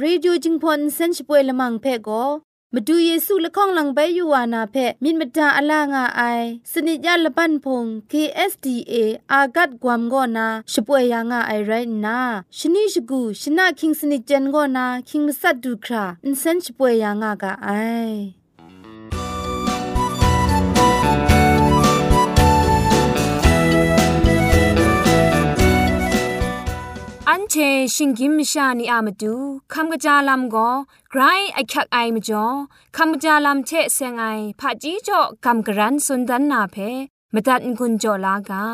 ရေดิโอจิงพอนเซนช่วยละมังเพ่ก็มาดูเยซูละข้องหลังใบยูวานาเพ่มินมดาอลางาไอสนิจยาละปันพง KSDA อากัดกวมก็นาช่วยยางาไอไรนาชนิชกูชนะคิงสนิจเจนก็นาคิงมัสัดดูคราอินเซนช่วยยางากาไอ อันเชชิงกิมชานีอามาดูคำกระจาลำก็ไกรไอคักไอมาจ่อคำกระจาลำเชะเซงไอผาจีจ่อคำกระรันสุนดันนาเพมาตัดกุญจ่อลากา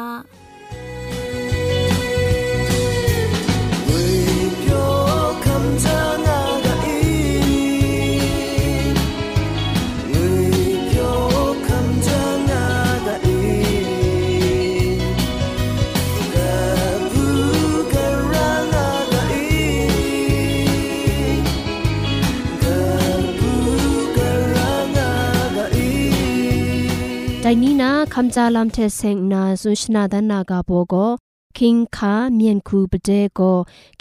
လိုင်နီနာခမ်ဂျာလမ်တေဆင်နာဇွန်ရှနာဒနာကဘောကို king kha mien khu pde ko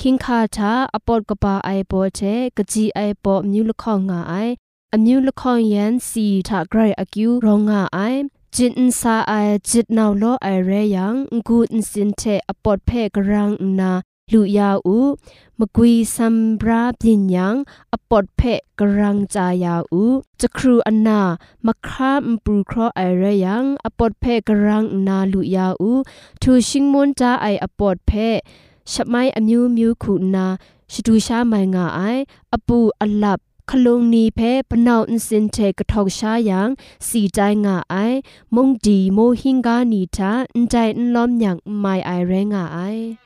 king kha tha apot ka pa ai bo che ka ji ai bo myu la kho nga ai a myu la kho yan si tha grai a kyu ro nga ai jin sa ai jit naw lo ai re yang ngu in sin the apot phe ka rang na นစီထဂရိအကျူရောငါအိုင်จิตนซาไอจิตนาวโลไอเรยังกูนสินเทอปอดเพกรังนาလူยาอูมกุยซัมบราปิญญังอปอดเพกรังจายาอูจะครูอันนามะครามปรูครอไอเรยังอปอดเพกรังนาลุยาอูทูชิงมอนจาไออปอดเพชะไมอมิวมิวคูนาชดูชาไมงาไออปูอลับခလုံနီဖဲပနောက်အစင်တေကထောက်ရှာယံစီတိုင်းငါအိုင်မုန်ဒီမိုဟင်ကာနီတာအန်တိုင်အန်လောမ်ညံမိုင်အိုင်ရဲငါအိုင် ยะเ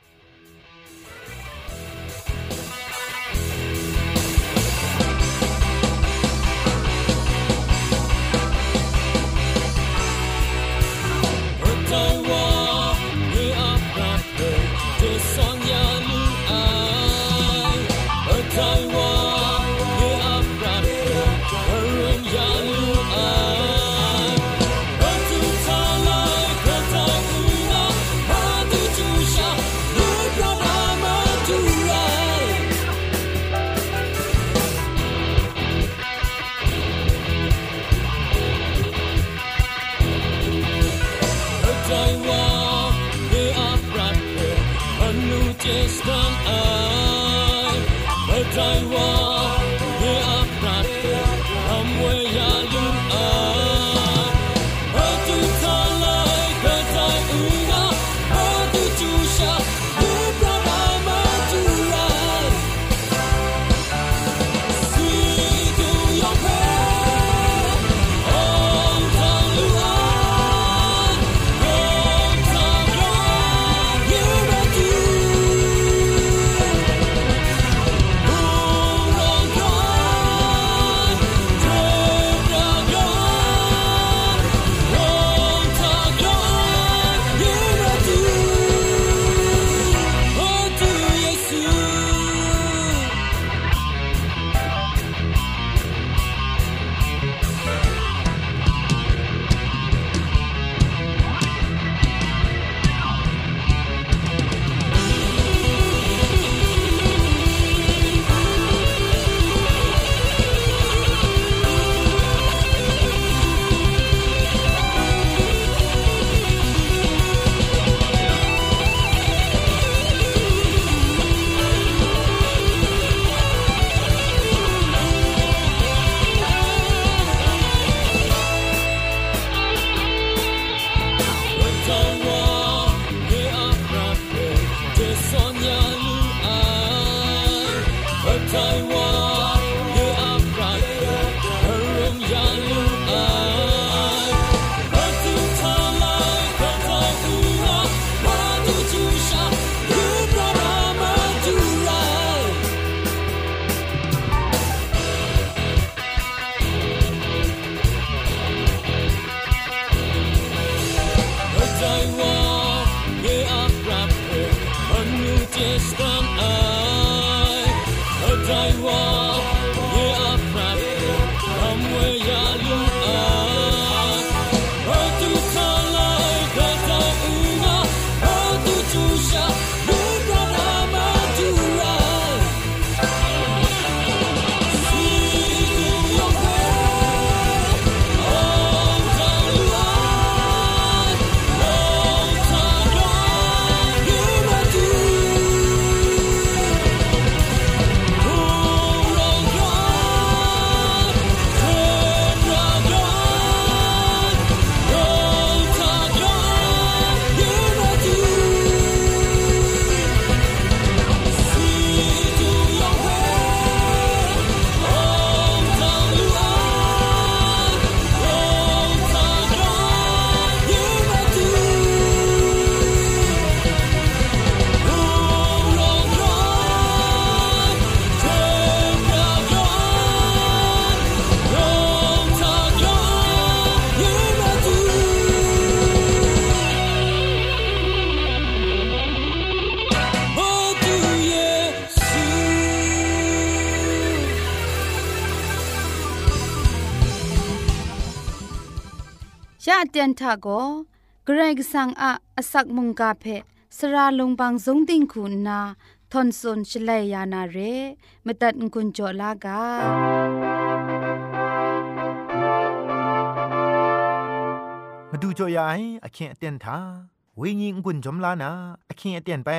ตียนทาโกเกรกสังอะอสักมุงกาเพสระลงบางสงติงคุณนาทอนซนชลัยยานาเรมตัดกุญจลากามาดูจอยายอเคียนเตียนทาวิญญงกุญจมลานาอเคียนเตียนไป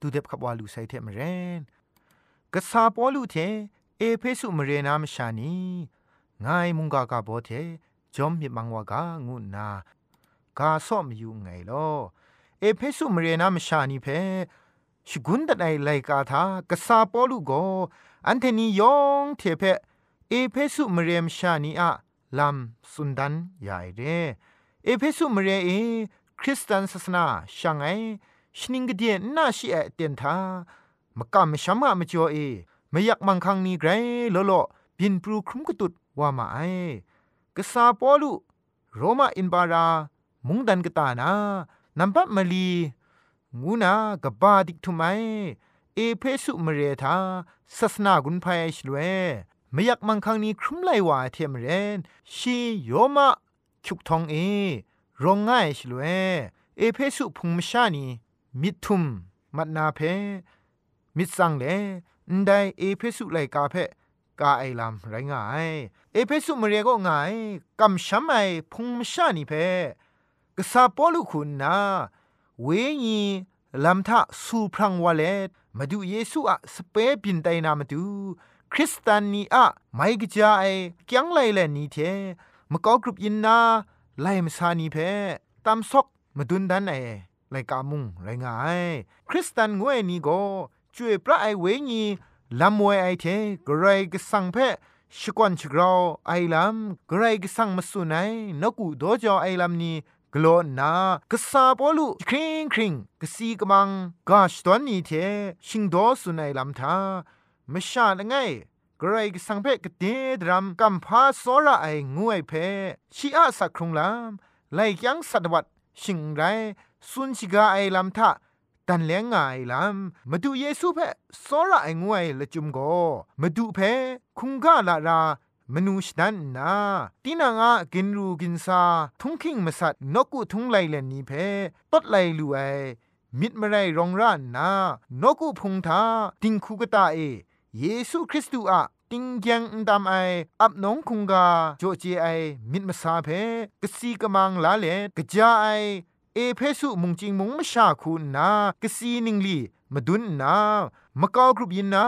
ดูเด็บขับวาลูไซเทมเรนกษาปอลูเทเอเพสุมเรนามชานีงายมุงกากาโบเท จอมมีมังวากางุนากาซ่อมอยู่ไงลอเอเพสุมเรนามชานีเพชกุนตะไนไลกาทากษาปอลูโกอันเทนียองเทเพเอเพสุมเรมชานีอะลัมสุนดันยายเรเอเพสุมเรเอคริสเตันศาสนาช่างไอชนิงกเดียนน่าชิเอเตียนทามกะมชัมะมจ่อเอไม่อยากมังคังนี้ไกรลโลบินปรูครุมกตุดว่ามาไอ กษาปอลุโรมาอินบารามุงดันกตานานัมปัมลีงูนากบาดิกทุไมเอเพสุมเรธาศาสนากุนพายชลเวไม่อยากมังคังนี้ครุมไลว่าเทมเรนชีโยมาชุกทองเอร้องง่ายชลเวเอเพสุพุงมชานีมิทุมมัดนาเพมิสังเลนไดเอเพสุไลกาเพ กาไอลำไรง่ายเอเพสุมเรียก็ง่ายกำช้ำไอพุงมชานีเพกษาปอลุคุณนาเวญีลำทะสูพรังวาเลมาดูเยซูอะสเปปินไตนามาดูคริสตานีอะไม่กจาไอยังไลแลนี่เทมกอกรุปยินนาไลมสานีเพตามซอกมาดุนดันไอไลกามุงไรงาย คริสตันงวยนี่ก็ช่วยพระไอเวญี ลำมวยไอเทกรกสังเพชกวนชกราวไอลำกรกสังมาสุนัยนกูโดจอไอลำนี้กลอนนากษาปอลุคริงคริงกสีกมังกาชตอนนี้เทชิงโดสุนัยลำทามชาละไงกรกสังเพกเตดรัมกัมพาสอระไองวยเพชีอาสักครุงลำไลยังสัตวัดชิงไรสุนชิกาไอลำทะ ตันเลงไงลำมาดูเยซูเพสอระไองวยละจุมโกมาดูเพคุงกาลารามนูชนันนาตีนางากินรูกินซาทุงคิงมาสัตนกุทุงไลเลนีเพตดไลลูไอมิดมาไรรองร้านนานกุพุงทาติงคูกตาเอ เยซูคริสต์อะติงยังดำไออับน้องคุงกาโจเจไอมิดมาซาเพกสีกมังลาเลกะจาไอ เอเพสุมุงจิงมุงมชาคูนากสีนิงลีมาดุนนามะกอกรุบยินนา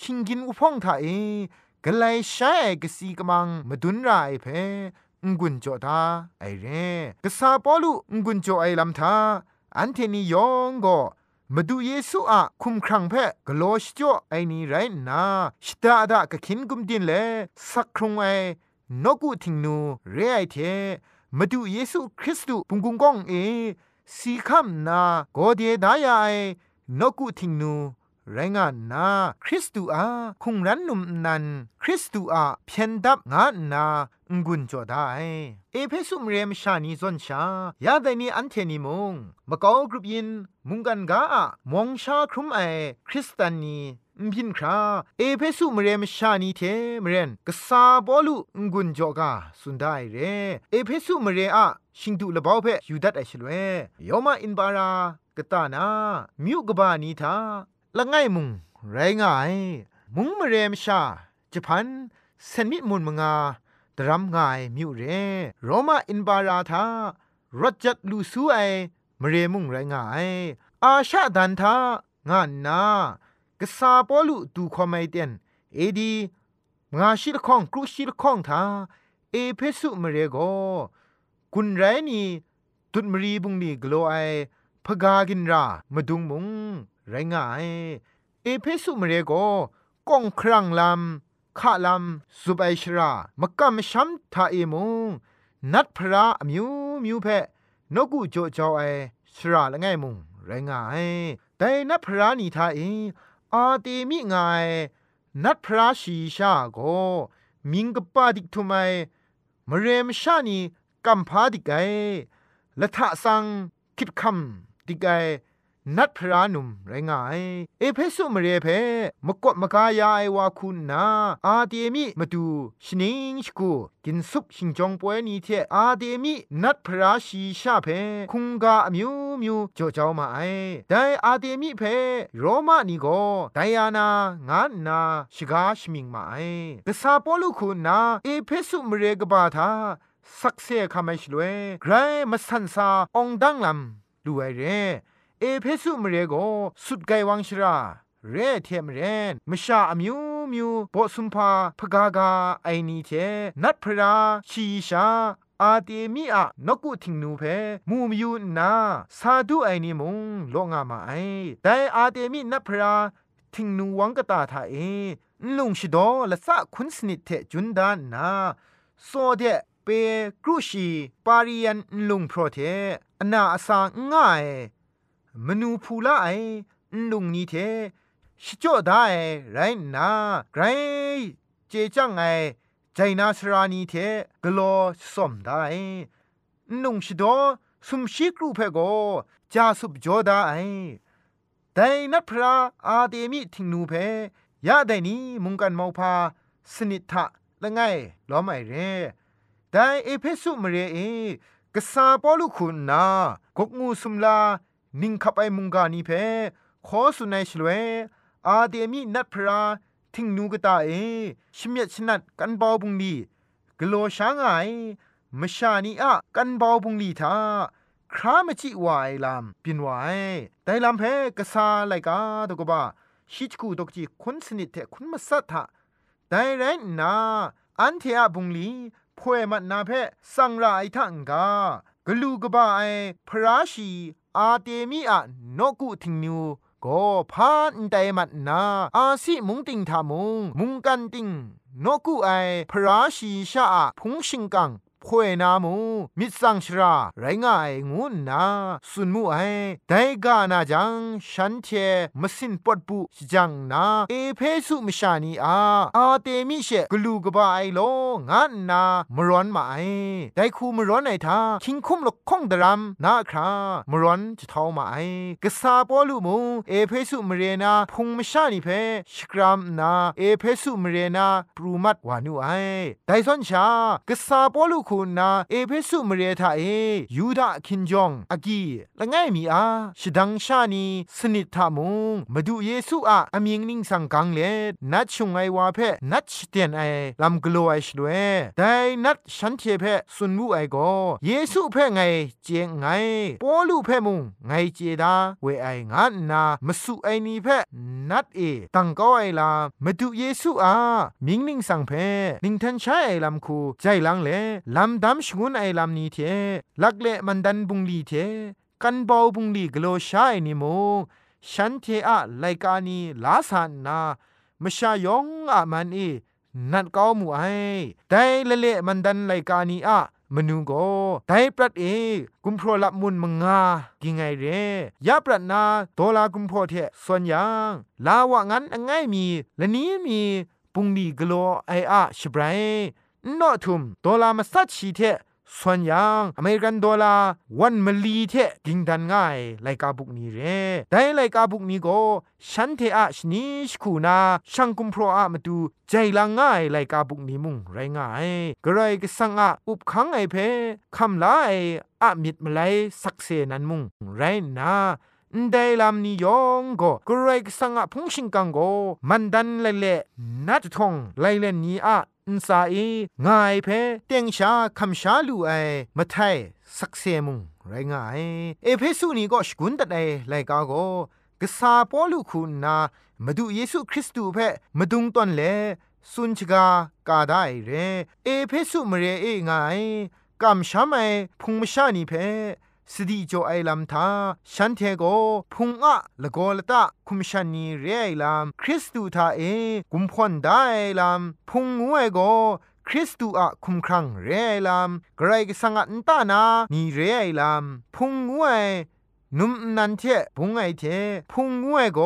ชิงกินอุพ่องทาเอกะไลใช้กสีกมังมาดุนไรเพงกุนจอทาไอเรกษาปอลุงกุนจอไอลำทาอันเทนียองก็มาดูเยซูอะคุมครังเพะกโลชจ่อไอนี่ไรนาชตาดากะคินกุมดินเลสักครุงไอนกุทิงนูเรไอเท มาดูเยซูคริสต์ปุงกุงกองเอสีคำนาโกเดดายายนกุทิงนูไรงานนาคริสตูอาคุงรันนุมนันคริสตูอาเพียนดับงานนางุนจอได้เอเพสุมเรมชานีซอนชายาแต่นี้อันเทนิมงมะกอกรุปยินมุงกันกาะมองชาครุมไอคริสตานี พินคราเอเพสุมเรมชานีเทมเรนกษาบอลุงุนจอกาสุนได้เรเอเพสุมเรอะชิงดูละบ่าวเพยูดัดไอชลเวยอมาอินบารากตานามิวกบานีทาละไงมุงไรง่ายมุงมเรมชาจะพันเซนมิมุนมงาดรัมง่ายมิวเรโรมาอินบาราทารถจัดลูซูไอมเรมุงไรง่ายอาชาดันทางานนา กษาปอลุดูคอมไมเตนเอดีงาชิลข้องกรุชิลข้องทาเอเพสุมเรโกกุนไรนี่ตุดมรีบุงนี่กลัวไอพกากินรามาดุงมุงไรง่ายเอเพสุมเรโกก้องครังลำข้าลำสุบไอชรามกำช้ำทาเอมุงนัดพระมิวมิวเพนกุโจจอไอชราละไงมุงไรง่ายแต่นัดพระนี่ทาเอ อาเตมิงายนัดพระชีชาโกมิงกปาดิกทุไมมเรมชานีกัมพาดิกไกละทะสังคิดคำดิกไก นัดพระนุมไรงายเอเพสุมเรเพมกดมกายาไอวาคุณนาอาเดมิมาดูชนิงชกูกินซุปชิงจงป่วยนี้เทอาเดมินัดพระชีชาเพคุงกาอมิวมิวจ่อเจ้ามาไอแต่อาเดมิเพโรมานีโกไดยานา งานนาชิกาชมิงมาไอกษาปอลุคุณนาเอเพสุมเรกบาทาสักเซคาไม่ชลวยไกรมาสันซาองดังลำดูไอเร เอเพสุมเรโกสุดไกวังชราเรเทมเรนมชาอมิวมิวบอสุมพาพกากาไอนีเทนัดพระชีชาอาเตมีอะนกุทิงนูเพมูมยูนาซาดูไอนีมุงโลงามาไอแต่อาเตมีนับพระทิงนูวังกตาทาเอลุงชิโดละสะคุนสนิทเทจุนดานนาโซเดเปกรุชีปาริยันลุงโปรเทอนาอสาง่าย มนูพูละไอลุงนี้เทชิจ่อได้ไรนาไกรเจจังไอใจนาสรานีเทกลอสมได้นุงชิดอสุมชิกรูเพโกจาสุบจอดาไอแต่นัดพระอาเดมิทิงนูเพยาได้นี้มุงกันมอพาสนิทะละไงล้อมไอเรแต่เอเพสุมเรเอกษาปอลุคุณนากกงูสุมลา นิ่งขับไอมุงกานีเพขอสุนัยชลเวอาเดมีนัดพระทิ้งนูกตาเอชิมยัดชนัดกันบาบุงดีกโลช้างไงมชานีอะกันบาบุงดีทาครามจิวายลามปินวายแต่ลำเพกษาไลกาตกบาชิจกูตกจีคุณสนิทเทคุณมาสัทธะแต่ไรนาอันเทียบุงลีพวยมันนาเพสังราไอทังกากลูกบาไอพระชี อาเตมีอะนกุทิงนิวก็พานไดมันนาอาสิมุงติงทามุงมุงกันติงนกุไอพระชีชาพุงชิงกัง พวยนามูมิสังชราไรงายงูนาสุนมูไอไดกานาจังฉันเทมสินปดปุจังนาเอเพสุมชานีอาอาเตมิเชกลูกบาไอโลงานนามร้อนมาไอไดคูมร้อนไอทาคิงคุมลกคงดรามนาครามร้อนจะท้ามาไอกษาปอลูมูเอเพสุมเรนาพุงมชานีเพชกรามนาเอเพสุมเรนาปรูมัดวานุไอไดซอนชากษาปอลูคุณนาเอเพสุมเรทาเอยูดาคินจองอากีละไงมีอาชดังชานีสนิททามุงมาดูเยซูอะอมียงนิ่งสังกังเลนัดชงไอวาเพนัดชเตียนไอลำกลัวไอชดเวแต่นัดฉันเทเพสุนมูไอโกเยซูเพไงเจงไงปอลูเพมุงไงเจดาเวไองานนามาสุไอนีเพนัดเอตังก็ไอลามาดูเยซูอะมิงนิ่งสังเพนิงทันใช้ไอลำคูใจลังเลลำดำชงุนไอลำนี้เทลักเลมันดันบุงลีเทกันเบาบุงลีกโลชายนิโมฉันเทอะไลกานีลาสานนามชายองอะมันเอนัดก้าวมูไอแต่ละเลมันดันไลกานีอะมนูโกไดปรัดเอ กุมพรลับมุนมงากิงไงเรยาปรัดนาโตลากุมพรเทส่วนยังลาวะงั้นง่ายมี และนี้มี ปุงดีกโลไออะชบราย นอทุมดอลามาสัตชีเทส่วนยังอเมริกันดอลลาร์วันมลีเทกิงดันง่ายไลกาบุกนี้เรแต่ไลกาบุกนี้ก็ฉันเทอะชนิชคูนาช่างกุมพรอะมาดูใจละง่ายไลกาบุกนี้มุงไรง่ายกระไรก็สังอะอุบขังไอเพคำลาไออะมิดมาไลสักเซนันมุงไรนาได้ลำนิยองก็กรกสังะพงชิงกังก็มันดันเละเละนัดทงไลเลนนี้อะ อินซาอีง่ายเพเตียงชาคำชาลูไอมาไทยสักเซมุงไรง่ายเอเพสุนีก็สกุนตัดไอไลกาโกกษาปอลูคุณนามาดูเยซูคริสต์เพมาดุงตอนเลสุนชกากาได้เรเอเพสุมเรเอง่ายกำช้ำไอพุงมชานีเพ สตีโจไอลัมทาฉันเทโกพุงอะละโกละตะคุมชันนีเรไอลัมคริสตูทาเอกุมพอนได้ไอลัมพุงงวยโกคริสตูอะคุมครังเรไอลัมไกรกสังอันตานานีเรไอลัมพุงงวย นุมนันเทพุงไอเทพุงงวยโก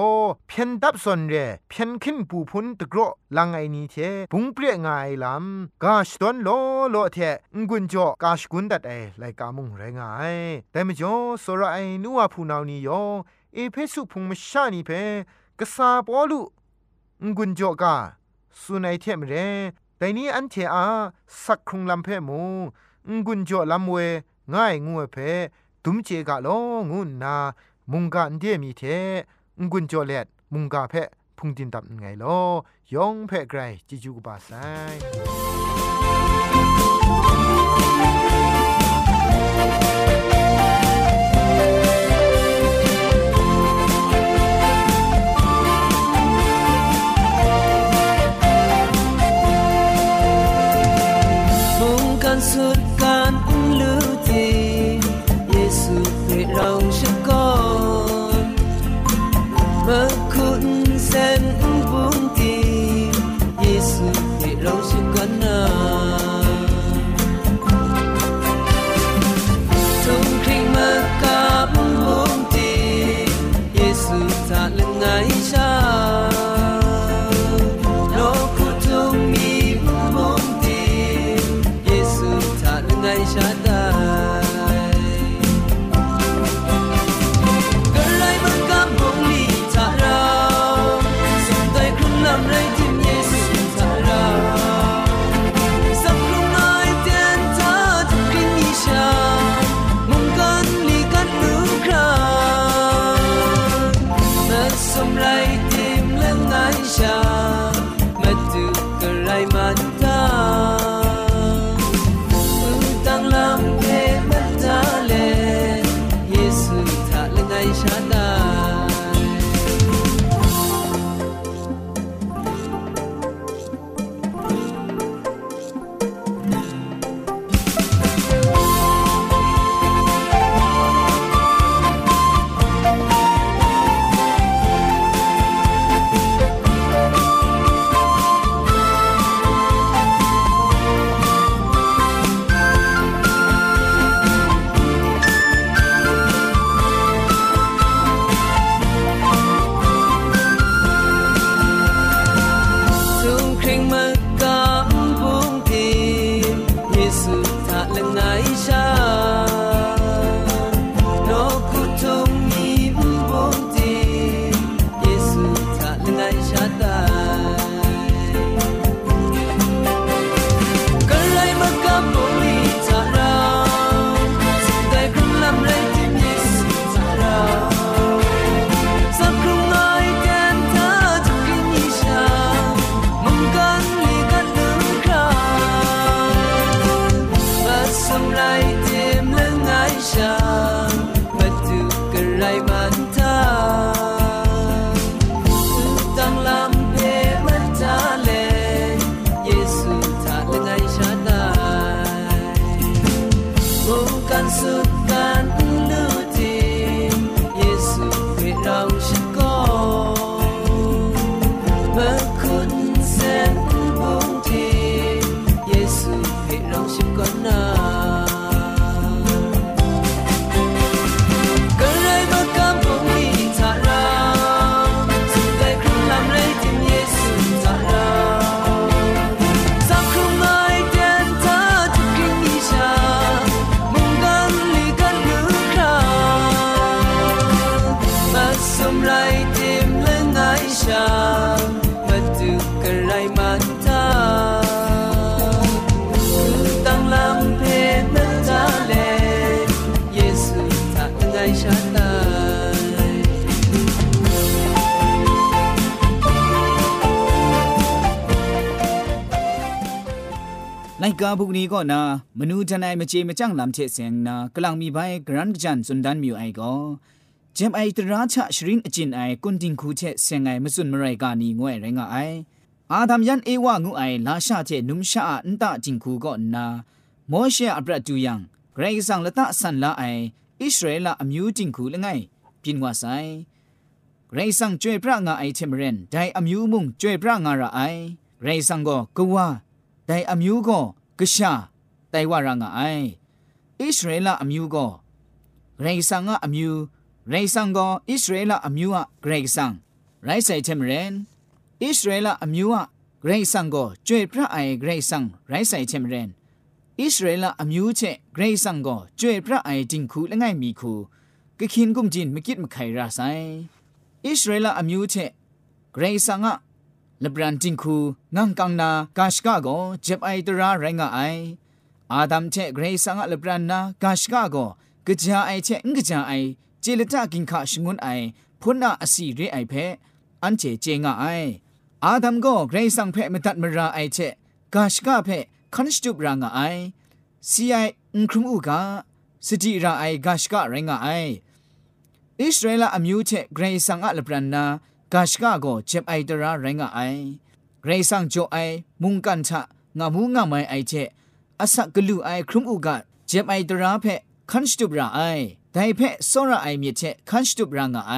เพียนดับสนเรเพียนขึ้นปูพุนตะกรอลังไอนี้เทพุงเปรียงไงลำกาชตนโลโลเทงกุนจ่อกาชกุนดัดไอไลกามุงไรงายแต่มจ่อสระไอนัวผู้นานี้ยอเเอเพสุพุงมชานีเพกษาปอลุงุนจ่อกาสุนัยเทมเรแต่นี้อันเทอาสักครุงลำเพมูงุนจ่อลำเวง่ายงัวเพ ดุมเจกะโลงุนนามุงกาอันเดียมีเทงุนจ่อเล็ดมุงกาเพพุงดินตับไงลอยองเพไกรจิจูกบาไซ คุ ไบุกนี้ก็นามนูทนายมเจมจังลำเชเซงนากลังมีใบกรันจันสุนดันมิวไอก็เจมไอตราชะชรินอจินไอกุนดิงคูเชเซงไอมสุนมไรกานีงวยไรงไออาดัมยันเอวางูไอลาชาเจนุมชาอันตะจิงคูก็นาโมเชอับรัจูยังเกรสังละตะสันละไออิสราเอลอมิวจิงคูละไงปินว่าไซเรซังจวยพระงาไอเทมเรนไดอมิวมุงจวยพระงาระไอเรซังก็กว่าแต่อမျိုးก็ ကရှာတိုင်ဝရငါအိုင်ဣသရေလအမျိုးကရေဆန်ကအမျိုးရေဆန်ကဣသရေလအမျိုးကဂရေဆန်ရိုက်ဆိုင်ချင်မရင်ဣသရေလအမျိုးကဂရေဆန်ကိုကျွေပြအိုင်ဂရေဆန်ရိုက်ဆိုင်ချင်မရင်ဣသရေလအမျိုးချက်ဂရေဆန်ကိုကျွေပြအိုင်တင်ခုလငိုင်မီခုကခင်ကုန်ဂျင်မကစ်မခိုင်ရာဆိုင်ဣသရေလအမျိုးချက်ဂရေဆန်က ลบรันจิงคูงังกังนากาชกาโกเจ็บไอตราไรงาไออาดัมเชเกรซังลบรันนากาชกาโกกะจาไอเชงกะจาไอเจลตากินคาชงุนไอพุนนาอสีเรไอเพอันเจเจงาไออาดัมโกเกรซังเพมตัดมราไอเชกาชกาเพคันสตุบรางาไอซีไออุครุมอูกาสติราไอกาชกาไรงาไออิสราเอลอมิวเชเกรซังอัลบรันนา กาชกาโกเจ็บไอตระไรงะไอเรสังโจไอมุงกันทะงามูงาไมไอเจอาศักกลูไอครุมอุกาเจ็บไอตระเพคันสตุบราไอไดเพโซระไอเมีเจคันสตุบรางะไอ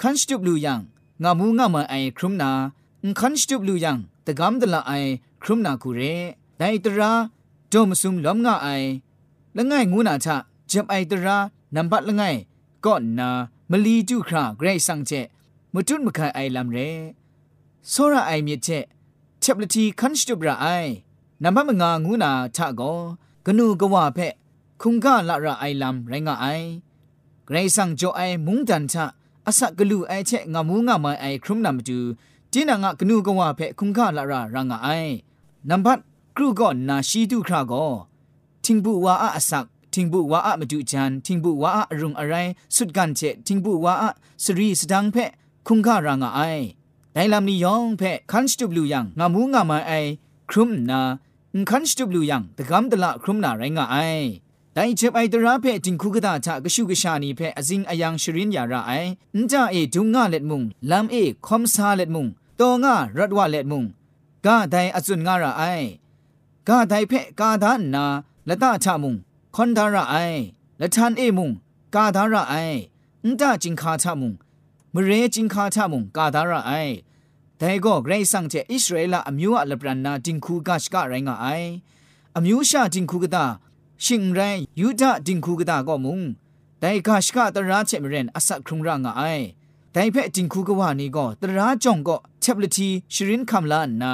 คันสตุบลูยังงามูงาไมไอครุมนาคันสตุบลูยังตะกำดละไอครุมนากูเรไดตระจมซุมล้อมงาไอละง่ายงูนาทะเจ็บไอตระนัมบัดละง่ายก่อนนามลีจุคราเกรซังเจ မတွတ်မခိုင်အိုင်လမ်ရဲစောရအိုင်မြစ်ချက်ချက်ပလတီခန်းစတုပရအိုင်နံပါတ်မငါငူနာချကောဂနုကဝဖက်คุงกาละระไอลำไรงะไอเกรซังโจไอมุงดันทะอาศักกลูไอเชงามูงามาไอครุมนำจูจีนังะกนูกว่าเพคุงกาละระรังะไอนัมบัดครูก่อนนาชีดูคราโกทิงบุวาอะอาศักทิงบุวาอะมาดูจันทิงบุวาอะรุงอะไรสุดกันเจทิงบุวาอะสรีสดังเพ คุงคารางอไอแต่ลำนี้ยองเพ่คันสตูบลูยังงามูงามาไอครุ่มนาคันสตูบลูยังแต่กำตะละครุ่มนาไรงาไอแต่เจ็บไอตระเพ่จิงคูกตาชะกชูกชานีเพ่อซิงอยังชรินยาราไออินจาเอจุงงาเล็ดมุงลำเอคอมซาเล็ดมุงโตงารัดว่าเล็ดมุงกาไดอจุนงาราไอกาไดเพ่กาดานนาและตาชะมุงคอนดาราไอและชันเอมุงกาดาราไออินจาจิงคาชะมุง မရေဂျင်ခါထမုံကာဒါရအိုင်ဒိုင်ကောဂရိတ်ဆန့်ချေဣသရေလအမျိုးအလပရနာတင်ခုကရှကရိုင်းကအိုင်အမျိုးရှာတင်ခုကတာရှင်ရိုင်းယူဒတင်ခုကတာကောမုံဒိုင်ကရှကတရာချေမရင်အဆက်ခုံရငါအိုင်ဒိုင်ဖက်တင်ခုကဝနီကောတရာကြောင့်ကောချက်ပလတီရှရင်ခမ်လာနာ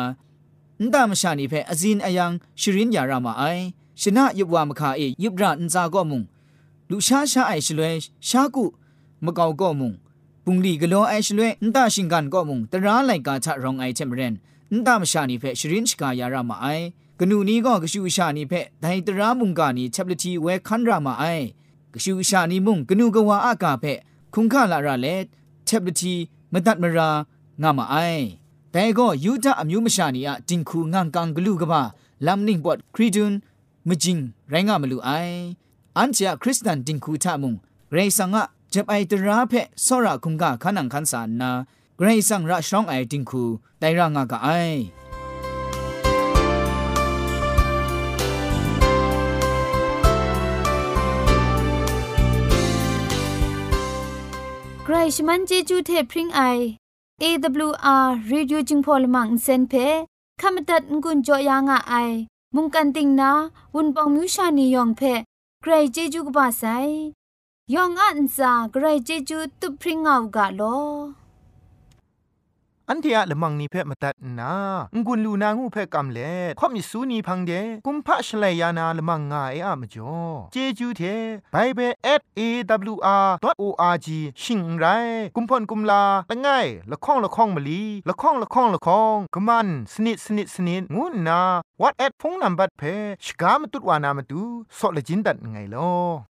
အန်တမရှာနေဖက်အဇင်အယံရှရင်ယာရမအိုင်ရှင်နာယုဘဝမခအေယုဘရအန်ဇာကောမုံလူရှာရှာအိုင်ရှလွဲရှာကုမကောင်ကောမုံ ปุงลีกะลอไอชลเวนตาชิงกันก็มุงตราไลกาชะรองไอเทมเรนนตามชานีเพชรินชกายารามาไอกนูนี้ก็กชูชานีเพไดตรามุงกานีเชบลทีเวคันรามาไอกชูชานีมุงกนูกวาอากาเพคุงคาลาราเลเชบลทีมตัดมรางามาไอแต่ก็ยูจาอมิวมชานีอะจิงคูงังกังกลูกบาลัมนิงบอดครีดุนมจิงไรงามลูไออันเชียคริสตันจิงคูทามุงเรซังอะ จะไอตราเพะสระคุงกาขันังขันสานนาไกรสังระช่องไอติงคูได้ร่างอากาไอใครชมันเจจูเทพริงไอ AWR Radio จึงพอลมังเซนเพขามตัดงุนจอยางอไอ มุงกันติงนาวุนปองมิวชานียองเพใครเจจูกบาไซ ยองอันซาใครเจจูตุพริงเอากาโลอันเทียละมังนิเพ่มาตัดนางุนลูนางูเพ่กำเล่ข่อมิสูนีพังเดกุมพะชเลยานาละมังงาเออะมจ่อเจจูเทไบเบิล @awr.org ชิงไรกุมพ่นกุมลาละง่ายละข้องละข้องมะลีละข้องละข้องละข้องกะมันสนิดสนิดสนิดงูนา what at พงนัมบัดเพชกามตุดวานามตุซอเลจินดัดไงลอ